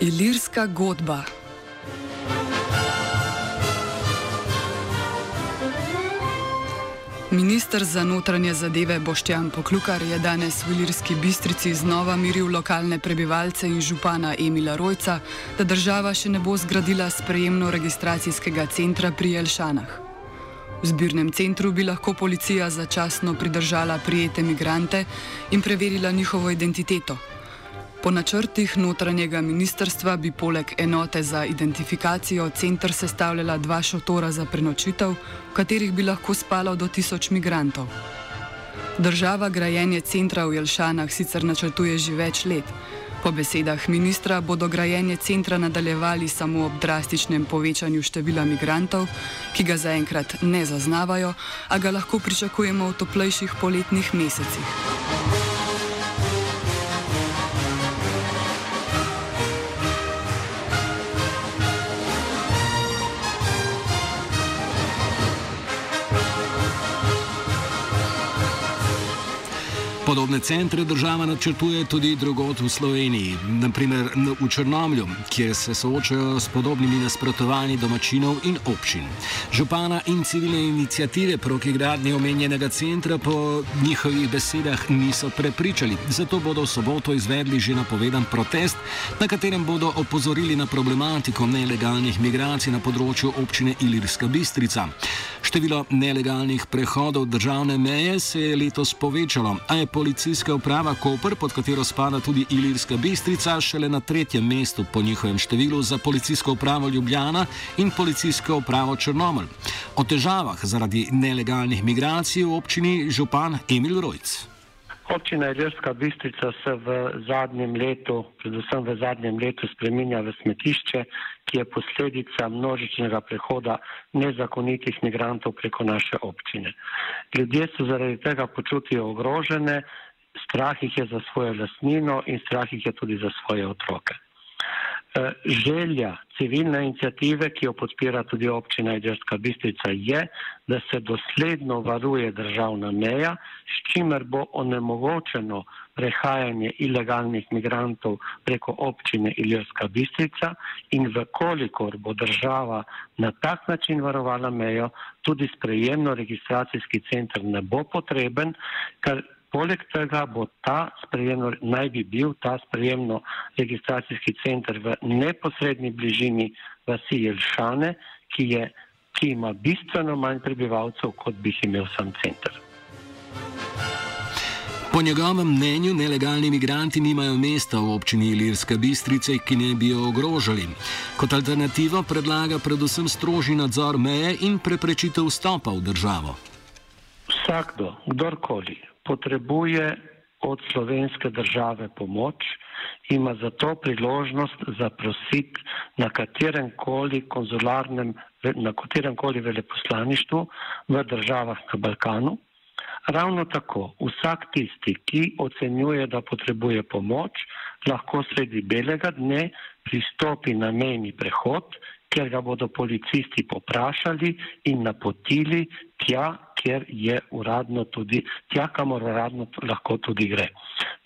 Ilirska godba. Ministr za notranje zadeve Boštjan Poklukar je danes v Ilirski bistrici znova miril lokalne prebivalce in župana Emila Rojca, da država še ne bo zgradila sprejemno-registracijskega centra pri Elšanah. V zbirnem centru bi lahko policija začasno pridržala prijete migrante in preverila njihovo identiteto. Po načrtih notranjega ministrstva bi poleg enote za identifikacijo center sestavljala dva šotora za prenočitev, v katerih bi lahko spalo do tisoč migrantov. Država grajenje centra v Jelšanah sicer načrtuje že več let. Po besedah ministra bodo grajenje centra nadaljevali samo ob drastičnem povečanju števila migrantov, ki ga zaenkrat ne zaznavajo, a ga lahko pričakujemo v toplejših poletnih mesecih. Podobne centre država načrtuje tudi drugot v Sloveniji, naprimer v Črnomlju, kjer se soočajo s podobnimi nasprotovanji domačinov in občin. Župana in civilne inicijative proti gradnji omenjenega centra po njihovih besedah niso prepričali, zato bodo v soboto izvedli že napovedan protest, na katerem bodo opozorili na problematiko nelegalnih migracij na področju občine Ilirska Bistrica. Število nelegalnih prehodov državne meje se je letos povečalo, a je policijska uprava Koper, pod katero spada tudi Ilirska Bistrica, šele na tretjem mestu po njihovem številu za policijsko upravo Ljubljana in policijsko upravo Črnomelj. O težavah zaradi nelegalnih migracij v občini župan Emil Rojc. Občina Ilirska Bistrica se v zadnjem letu, predvsem v zadnjem letu, spreminja v smetišče, ki je posledica množičnega prehoda nezakonitih migrantov preko naše občine. Ljudje se zaradi tega počutijo ogrožene, strah jih je za svojo lasnino in strah jih je tudi za svoje otroke. E, želja civilne inicijative, ki jo podpira tudi občina Idrska Bistrica, je, da se dosledno varuje državna meja, s čimer bo onemogočeno prehajanje ilegalnih migrantov preko občine Iljerska Bistrica in vkolikor bo država na tak način varovala mejo, tudi sprejemno registracijski center ne bo potreben, ker poleg tega bo ta sprejemno, naj bi bil ta sprejemno registracijski center v neposrednji bližini vasi Jelšane, ki, je, ki ima bistveno manj prebivalcev, kot bi imel sam center. Po njegovem mnenju nelegalni migranti nimajo mesta v občini Ilirska Bistrica, ki ne bi jo ogrožali. Kot alternativo predlaga predvsem strožji nadzor meje in preprečitev vstopa v državo. Vsakdo, kdorkoli potrebuje od slovenske države pomoč, ima zato priložnost zaprositi na katerem koli konzularnem, na katerem koli veleposlaništvu v državah na Balkanu. Ravno tako, vsak tisti, ki ocenjuje, da potrebuje pomoč, lahko sredi belega dne pristopi na mejni prehod, ker ga bodo policisti poprašali in napotili tja, kjer je uradno tudi, tja, kamor uradno lahko tudi gre.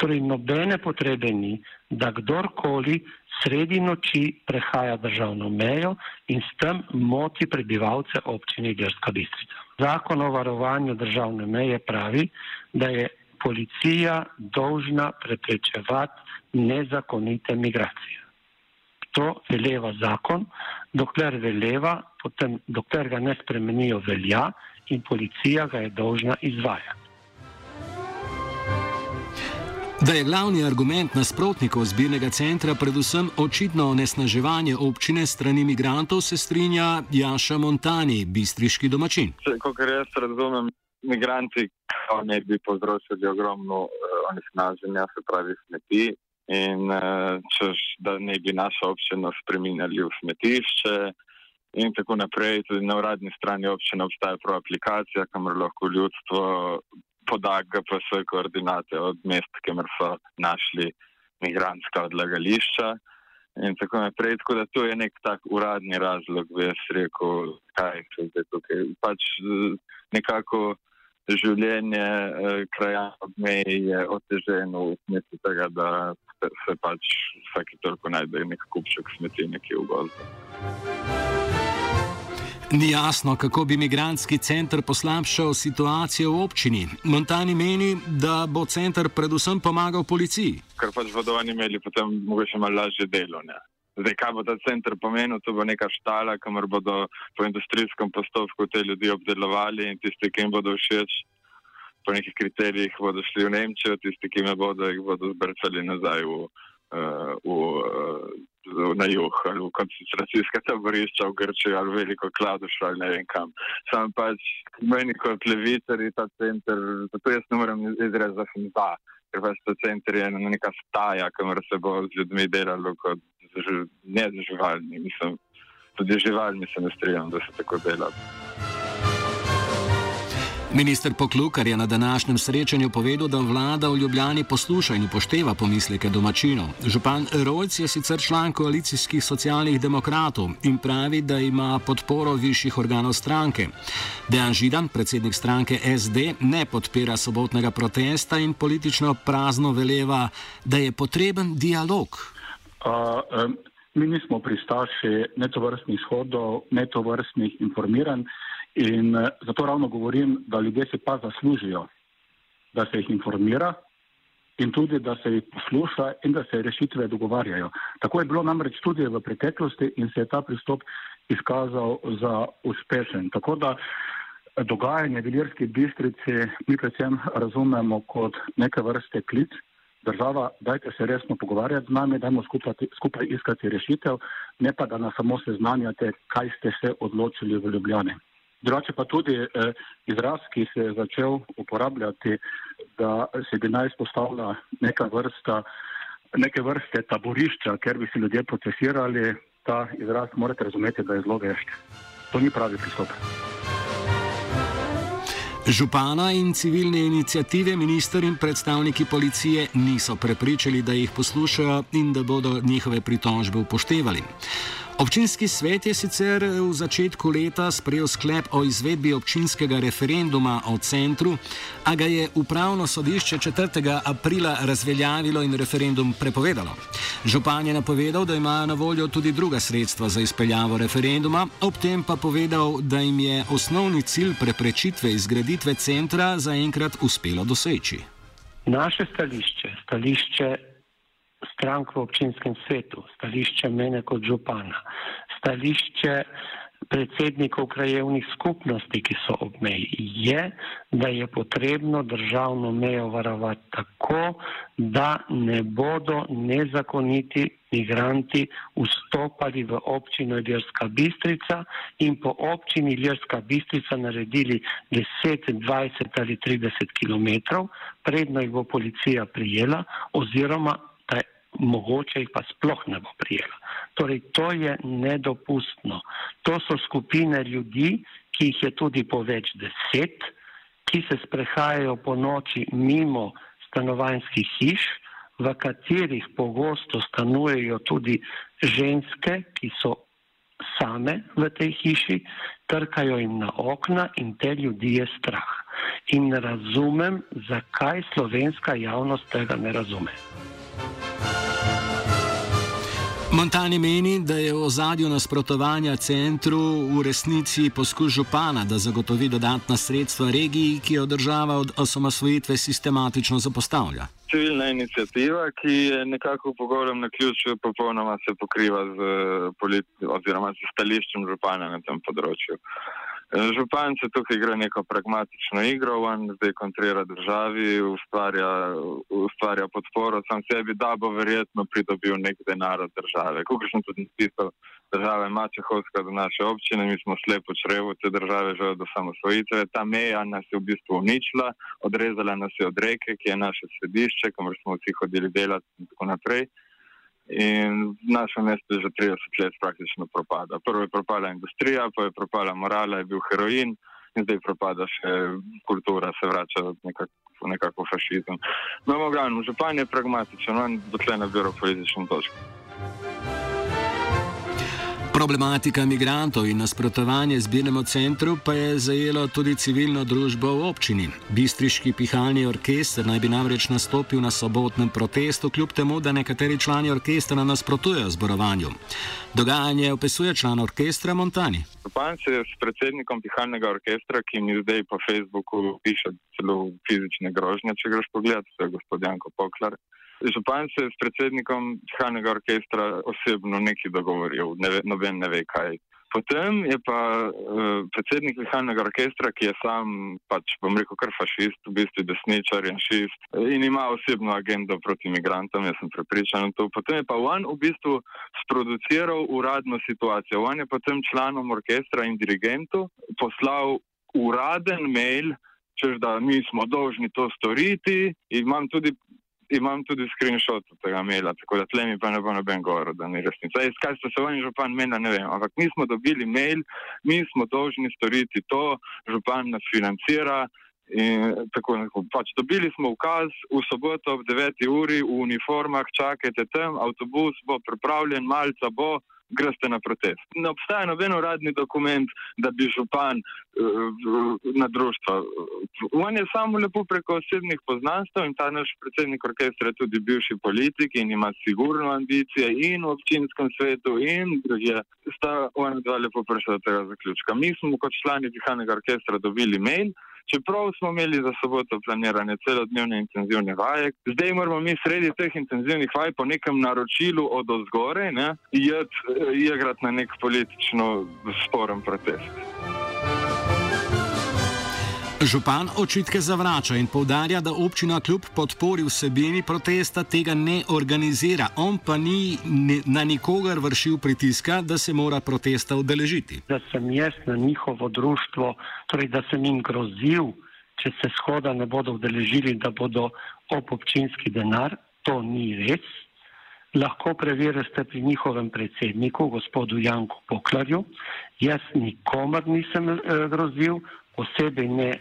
Torej, nobene potrebe ni, da kdorkoli sredi noči prehaja državno mejo in s tem moti prebivalce občine Grska Bistrica. Zakon o varovanju državne meje pravi, da je policija dolžna preprečevati nezakonite migracije. To veleva zakon, dokler veleva, potem dokler ga ne spremenijo velja in policija ga je dolžna izvajati. Da je glavni argument nasprotnikov zbirnega centra predvsem očitno onesnaževanje občine strani migrantov, se strinja Jaša Montani, bistriški domačin. Kot jaz razumem, migranti ne bi povzročili ogromno uh, onesnaženja, se pravi smeti. In uh, češ, da ne bi našo občino spremenjali v smetišče, in tako naprej. Tudi na uradni strani občine obstaja prav aplikacija, kamor lahko ljudstvo poda GPS koordinate od mest, kjer so našli migrantska odlagališča. In tako naprej. Tako da to je nek tak uradni razlog, bi jaz rekel, kaj se zdaj tukaj. Pač nekako življenje eh, krajanov ob meji je oteženo v smislu tega, da se pač vsake toliko najde nek kupček smeti nekje v gozdu. Ni jasno, kako bi imigranski center poslabšal situacijo v občini. Montani meni, da bo center predvsem pomagal policiji. Ker pač bodo oni imeli potem mogoče malo lažje delo. Ne? Zdaj, kaj bo ta center pomenil, to bo neka štala, kamor bodo po industrijskem postopku te ljudi obdelovali in tisti, ki jim bodo všeč, po nekih kriterijih bodo šli v Nemčijo, tisti, ki ne bodo, jih bodo zbrcali nazaj v, uh, v, uh, na jug ali v koncentracijske taborišča v Grčijo ali veliko kladušo ali ne vem kam. Sam pač meni kot levičari ta center, zato jaz ne morem izrezati za sem za, ker pač ta center je neka staja, kamor se bo z ljudmi delalo kot ne z živalmi, mislim, tudi živalmi se ne strinjam, da se tako dela. Minister Poklukar je na današnjem srečanju povedal, da vlada v Ljubljani posluša in upošteva pomisleke domačinov. Župan Rojc je sicer član koalicijskih socialnih demokratov in pravi, da ima podporo višjih organov stranke. Dejan Židan, predsednik stranke SD, ne podpira sobotnega protesta in politično prazno veleva, da je potreben dialog. Uh, mi nismo pristaši netovrstnih shodov, netovrstnih informiranj in uh, zato ravno govorim, da ljudje si pa zaslužijo, da se jih informira in tudi, da se jih posluša in da se rešitve dogovarjajo. Tako je bilo namreč tudi v preteklosti in se je ta pristop izkazal za uspešen. Tako da dogajanje v Ilirski bistrici mi predvsem razumemo kot neke vrste klic država, dajte se resno pogovarjati z nami, dajmo skupaj, skupaj iskati rešitev, ne pa da nas samo seznanjate, kaj ste se odločili v Ljubljani. Drugače pa tudi eh, izraz, ki se je začel uporabljati, da se bi naj spostavila neka vrsta, neke vrste taborišča, ker bi se ljudje procesirali, ta izraz morate razumeti, da je zelo vešč. To ni pravi pristop. Župana in civilne inicijative, minister in predstavniki policije niso prepričali, da jih poslušajo in da bodo njihove pritožbe upoštevali. Občinski svet je sicer v začetku leta sprejel sklep o izvedbi občinskega referenduma o centru, a ga je upravno sodišče 4. aprila razveljavilo in referendum prepovedalo. Župan je napovedal, da imajo na voljo tudi druga sredstva za izpeljavo referenduma, ob tem pa povedal, da jim je osnovni cilj preprečitve izgraditve centra zaenkrat uspelo doseči. Naše stališče, stališče strank v občinskem svetu, stališče mene kot župana, stališče predsednikov krajevnih skupnosti, ki so ob meji, je, da je potrebno državno mejo varovati tako, da ne bodo nezakoniti migranti vstopali v občino Iljerska Bistrica in po občini Iljerska Bistrica naredili 10, 20 ali 30 km, predno jih bo policija prijela oziroma mogoče jih pa sploh ne bo prijela. Torej, to je nedopustno. To so skupine ljudi, ki jih je tudi po več deset, ki se sprehajajo po noči mimo stanovanjskih hiš, v katerih pogosto stanujejo tudi ženske, ki so same v tej hiši, trkajo jim na okna in te ljudi je strah. In razumem, zakaj slovenska javnost tega ne razume. Montani meni, da je v ozadju nasprotovanja centru v resnici poskus župana, da zagotovi dodatna sredstva regiji, ki jo država od osamosvojitve sistematično zapostavlja. Civilna inicijativa, ki je nekako po golem na ključu, popolnoma se pokriva z, oziroma, z stališčem župana na tem področju. Župan se tukaj igra neko pragmatično igro, on zdaj kontrira državi, ustvarja, ustvarja podporo sam sebi, da bo verjetno pridobil nek denar od države. Kukor sem tudi napisal, država je Mačehovska do naše občine, mi smo slepo črevo te države že od osamosvojitve. Ta meja nas je v bistvu uničila, odrezala nas je od reke, ki je naše središče, kamor smo vsi hodili delati in tako naprej in naše mesto že 30 let praktično propada. Prvo je propadla industrija, pa je propadla morala, je bil heroin in zdaj propada še kultura, se vrača nekako, nekako fašizem. No, v glavnem, župan je pragmatičen, on dotlej nabira politično točko. Problematika migrantov in nasprotovanje zbirnemu centru pa je zajelo tudi civilno družbo v občini. Bistriški pihalni orkester naj bi namreč nastopil na sobotnem protestu, kljub temu, da nekateri člani orkestra nasprotujejo zborovanju. Dogajanje opisuje član orkestra Montani. Župan se je s predsednikom pihalnega orkestra, ki mi zdaj po Facebooku piše celo fizične grožnje, če greš pogledat, to je gospod Janko Poklar. Župan se je s predsednikom pihalnega orkestra osebno nekaj dogovoril, ne ve, noben ne ve kaj. Potem je pa uh, predsednik pihalnega orkestra, ki je sam, pač bom rekel, kar fašist, v bistvu desničar in šist in ima osebno agendo proti imigrantom, jaz sem prepričan v to. Potem je pa on v bistvu sproduciral uradno situacijo. On je potem članom orkestra in dirigentu poslal uraden mail, čež da mi smo dolžni to storiti. Imam tudi imam tudi screenshot tega maila, tako da tle mi pa ne bo noben govor, da ni resnica. Zdaj, kaj so se oni župan mena, ne vem, ampak mi smo dobili mail, mi smo dolžni storiti to, župan nas financira. In tako nekako. Pač dobili smo ukaz v soboto ob 9. uri v uniformah, čakajte tam, avtobus bo pripravljen, malca bo, greste na protest. Ne obstaja noben uradni dokument, da bi župan uh, na društvo. On je samo lepo preko osebnih poznanstv in ta naš predsednik orkestra je tudi bivši politik in ima sigurno ambicije in v občinskem svetu in druge. Sta ona dva lepo prišla do tega zaključka. Mi smo kot člani pihanega orkestra dobili mail, Čeprav smo imeli za soboto planirane celodnevne intenzivne vaje, zdaj moramo mi sredi teh intenzivnih vaj po nekem naročilu od ozgore, igrati na nek politično sporen protest. Župan očitke zavrača in povdarja, da občina kljub podpori vsebini protesta tega ne organizira. On pa ni na nikogar vršil pritiska, da se mora protesta udeležiti. Da sem jaz na njihovo društvo, torej da sem jim grozil, če se shoda ne bodo udeležili, da bodo ob občinski denar, to ni res. Lahko preverite pri njihovem predsedniku, gospodu Janku Poklarju. Jaz nikomer nisem eh, grozil, posebej ne eh,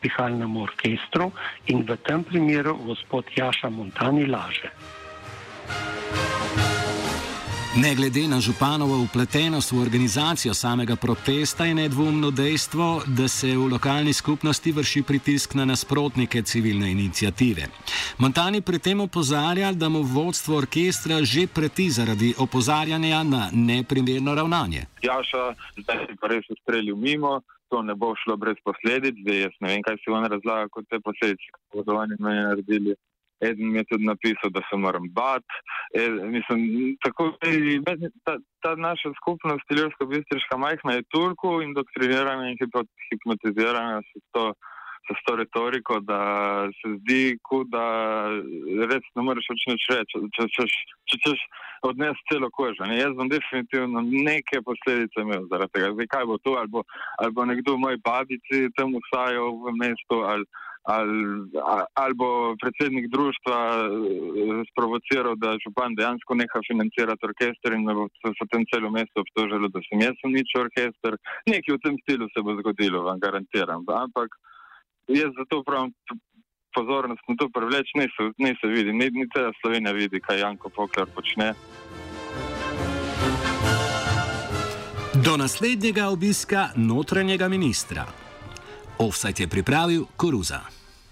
pihalnemu orkestru in v tem primeru gospod Jaša Montani laže. Ne glede na županovo upletenost v organizacijo samega protesta, je nedvomno dejstvo, da se v lokalni skupnosti vrši pritisk na nasprotnike civilne inicijative. Montani pri tem opozarja, da mu vodstvo orkestra že preti zaradi opozarjanja na neprimerno ravnanje. Jaša, zdaj si pa res ustrelil mimo, to ne bo šlo brez posledic, zdaj jaz ne vem, kaj si on razlaga kot te posledice, kako so oni meni naredili. Eden mi je tudi napisal, da se moram bati. E, mislim, tako ta, ta naša skupnost, Ilirsko-Bistriška majhna, je turku indoktrinirana in hipnotizirana s to s to retoriko, da se zdi, da res ne moreš več nič reči, če češ, če češ odnesti celo kožo. Ne? Jaz bom definitivno neke posledice imel zaradi tega. Zdaj, kaj bo to, ali bo, ali bo nekdo v moji babici tam usajal v mestu, ali, ali, ali bo predsednik društva eh, sprovociral, da župan dejansko neha financirati orkester in da bo se tem celo mesto obtožilo, da sem jaz uničil orkester. Nekaj v tem stilu se bo zgodilo, vam garantiram. Ampak jaz zato pravim pozornost na to privleč, ne se, ne se vidi, ne, ne cela Slovenija vidi, kaj Janko Pokler počne. Do naslednjega obiska notranjega ministra. Offside je pripravil Koruza.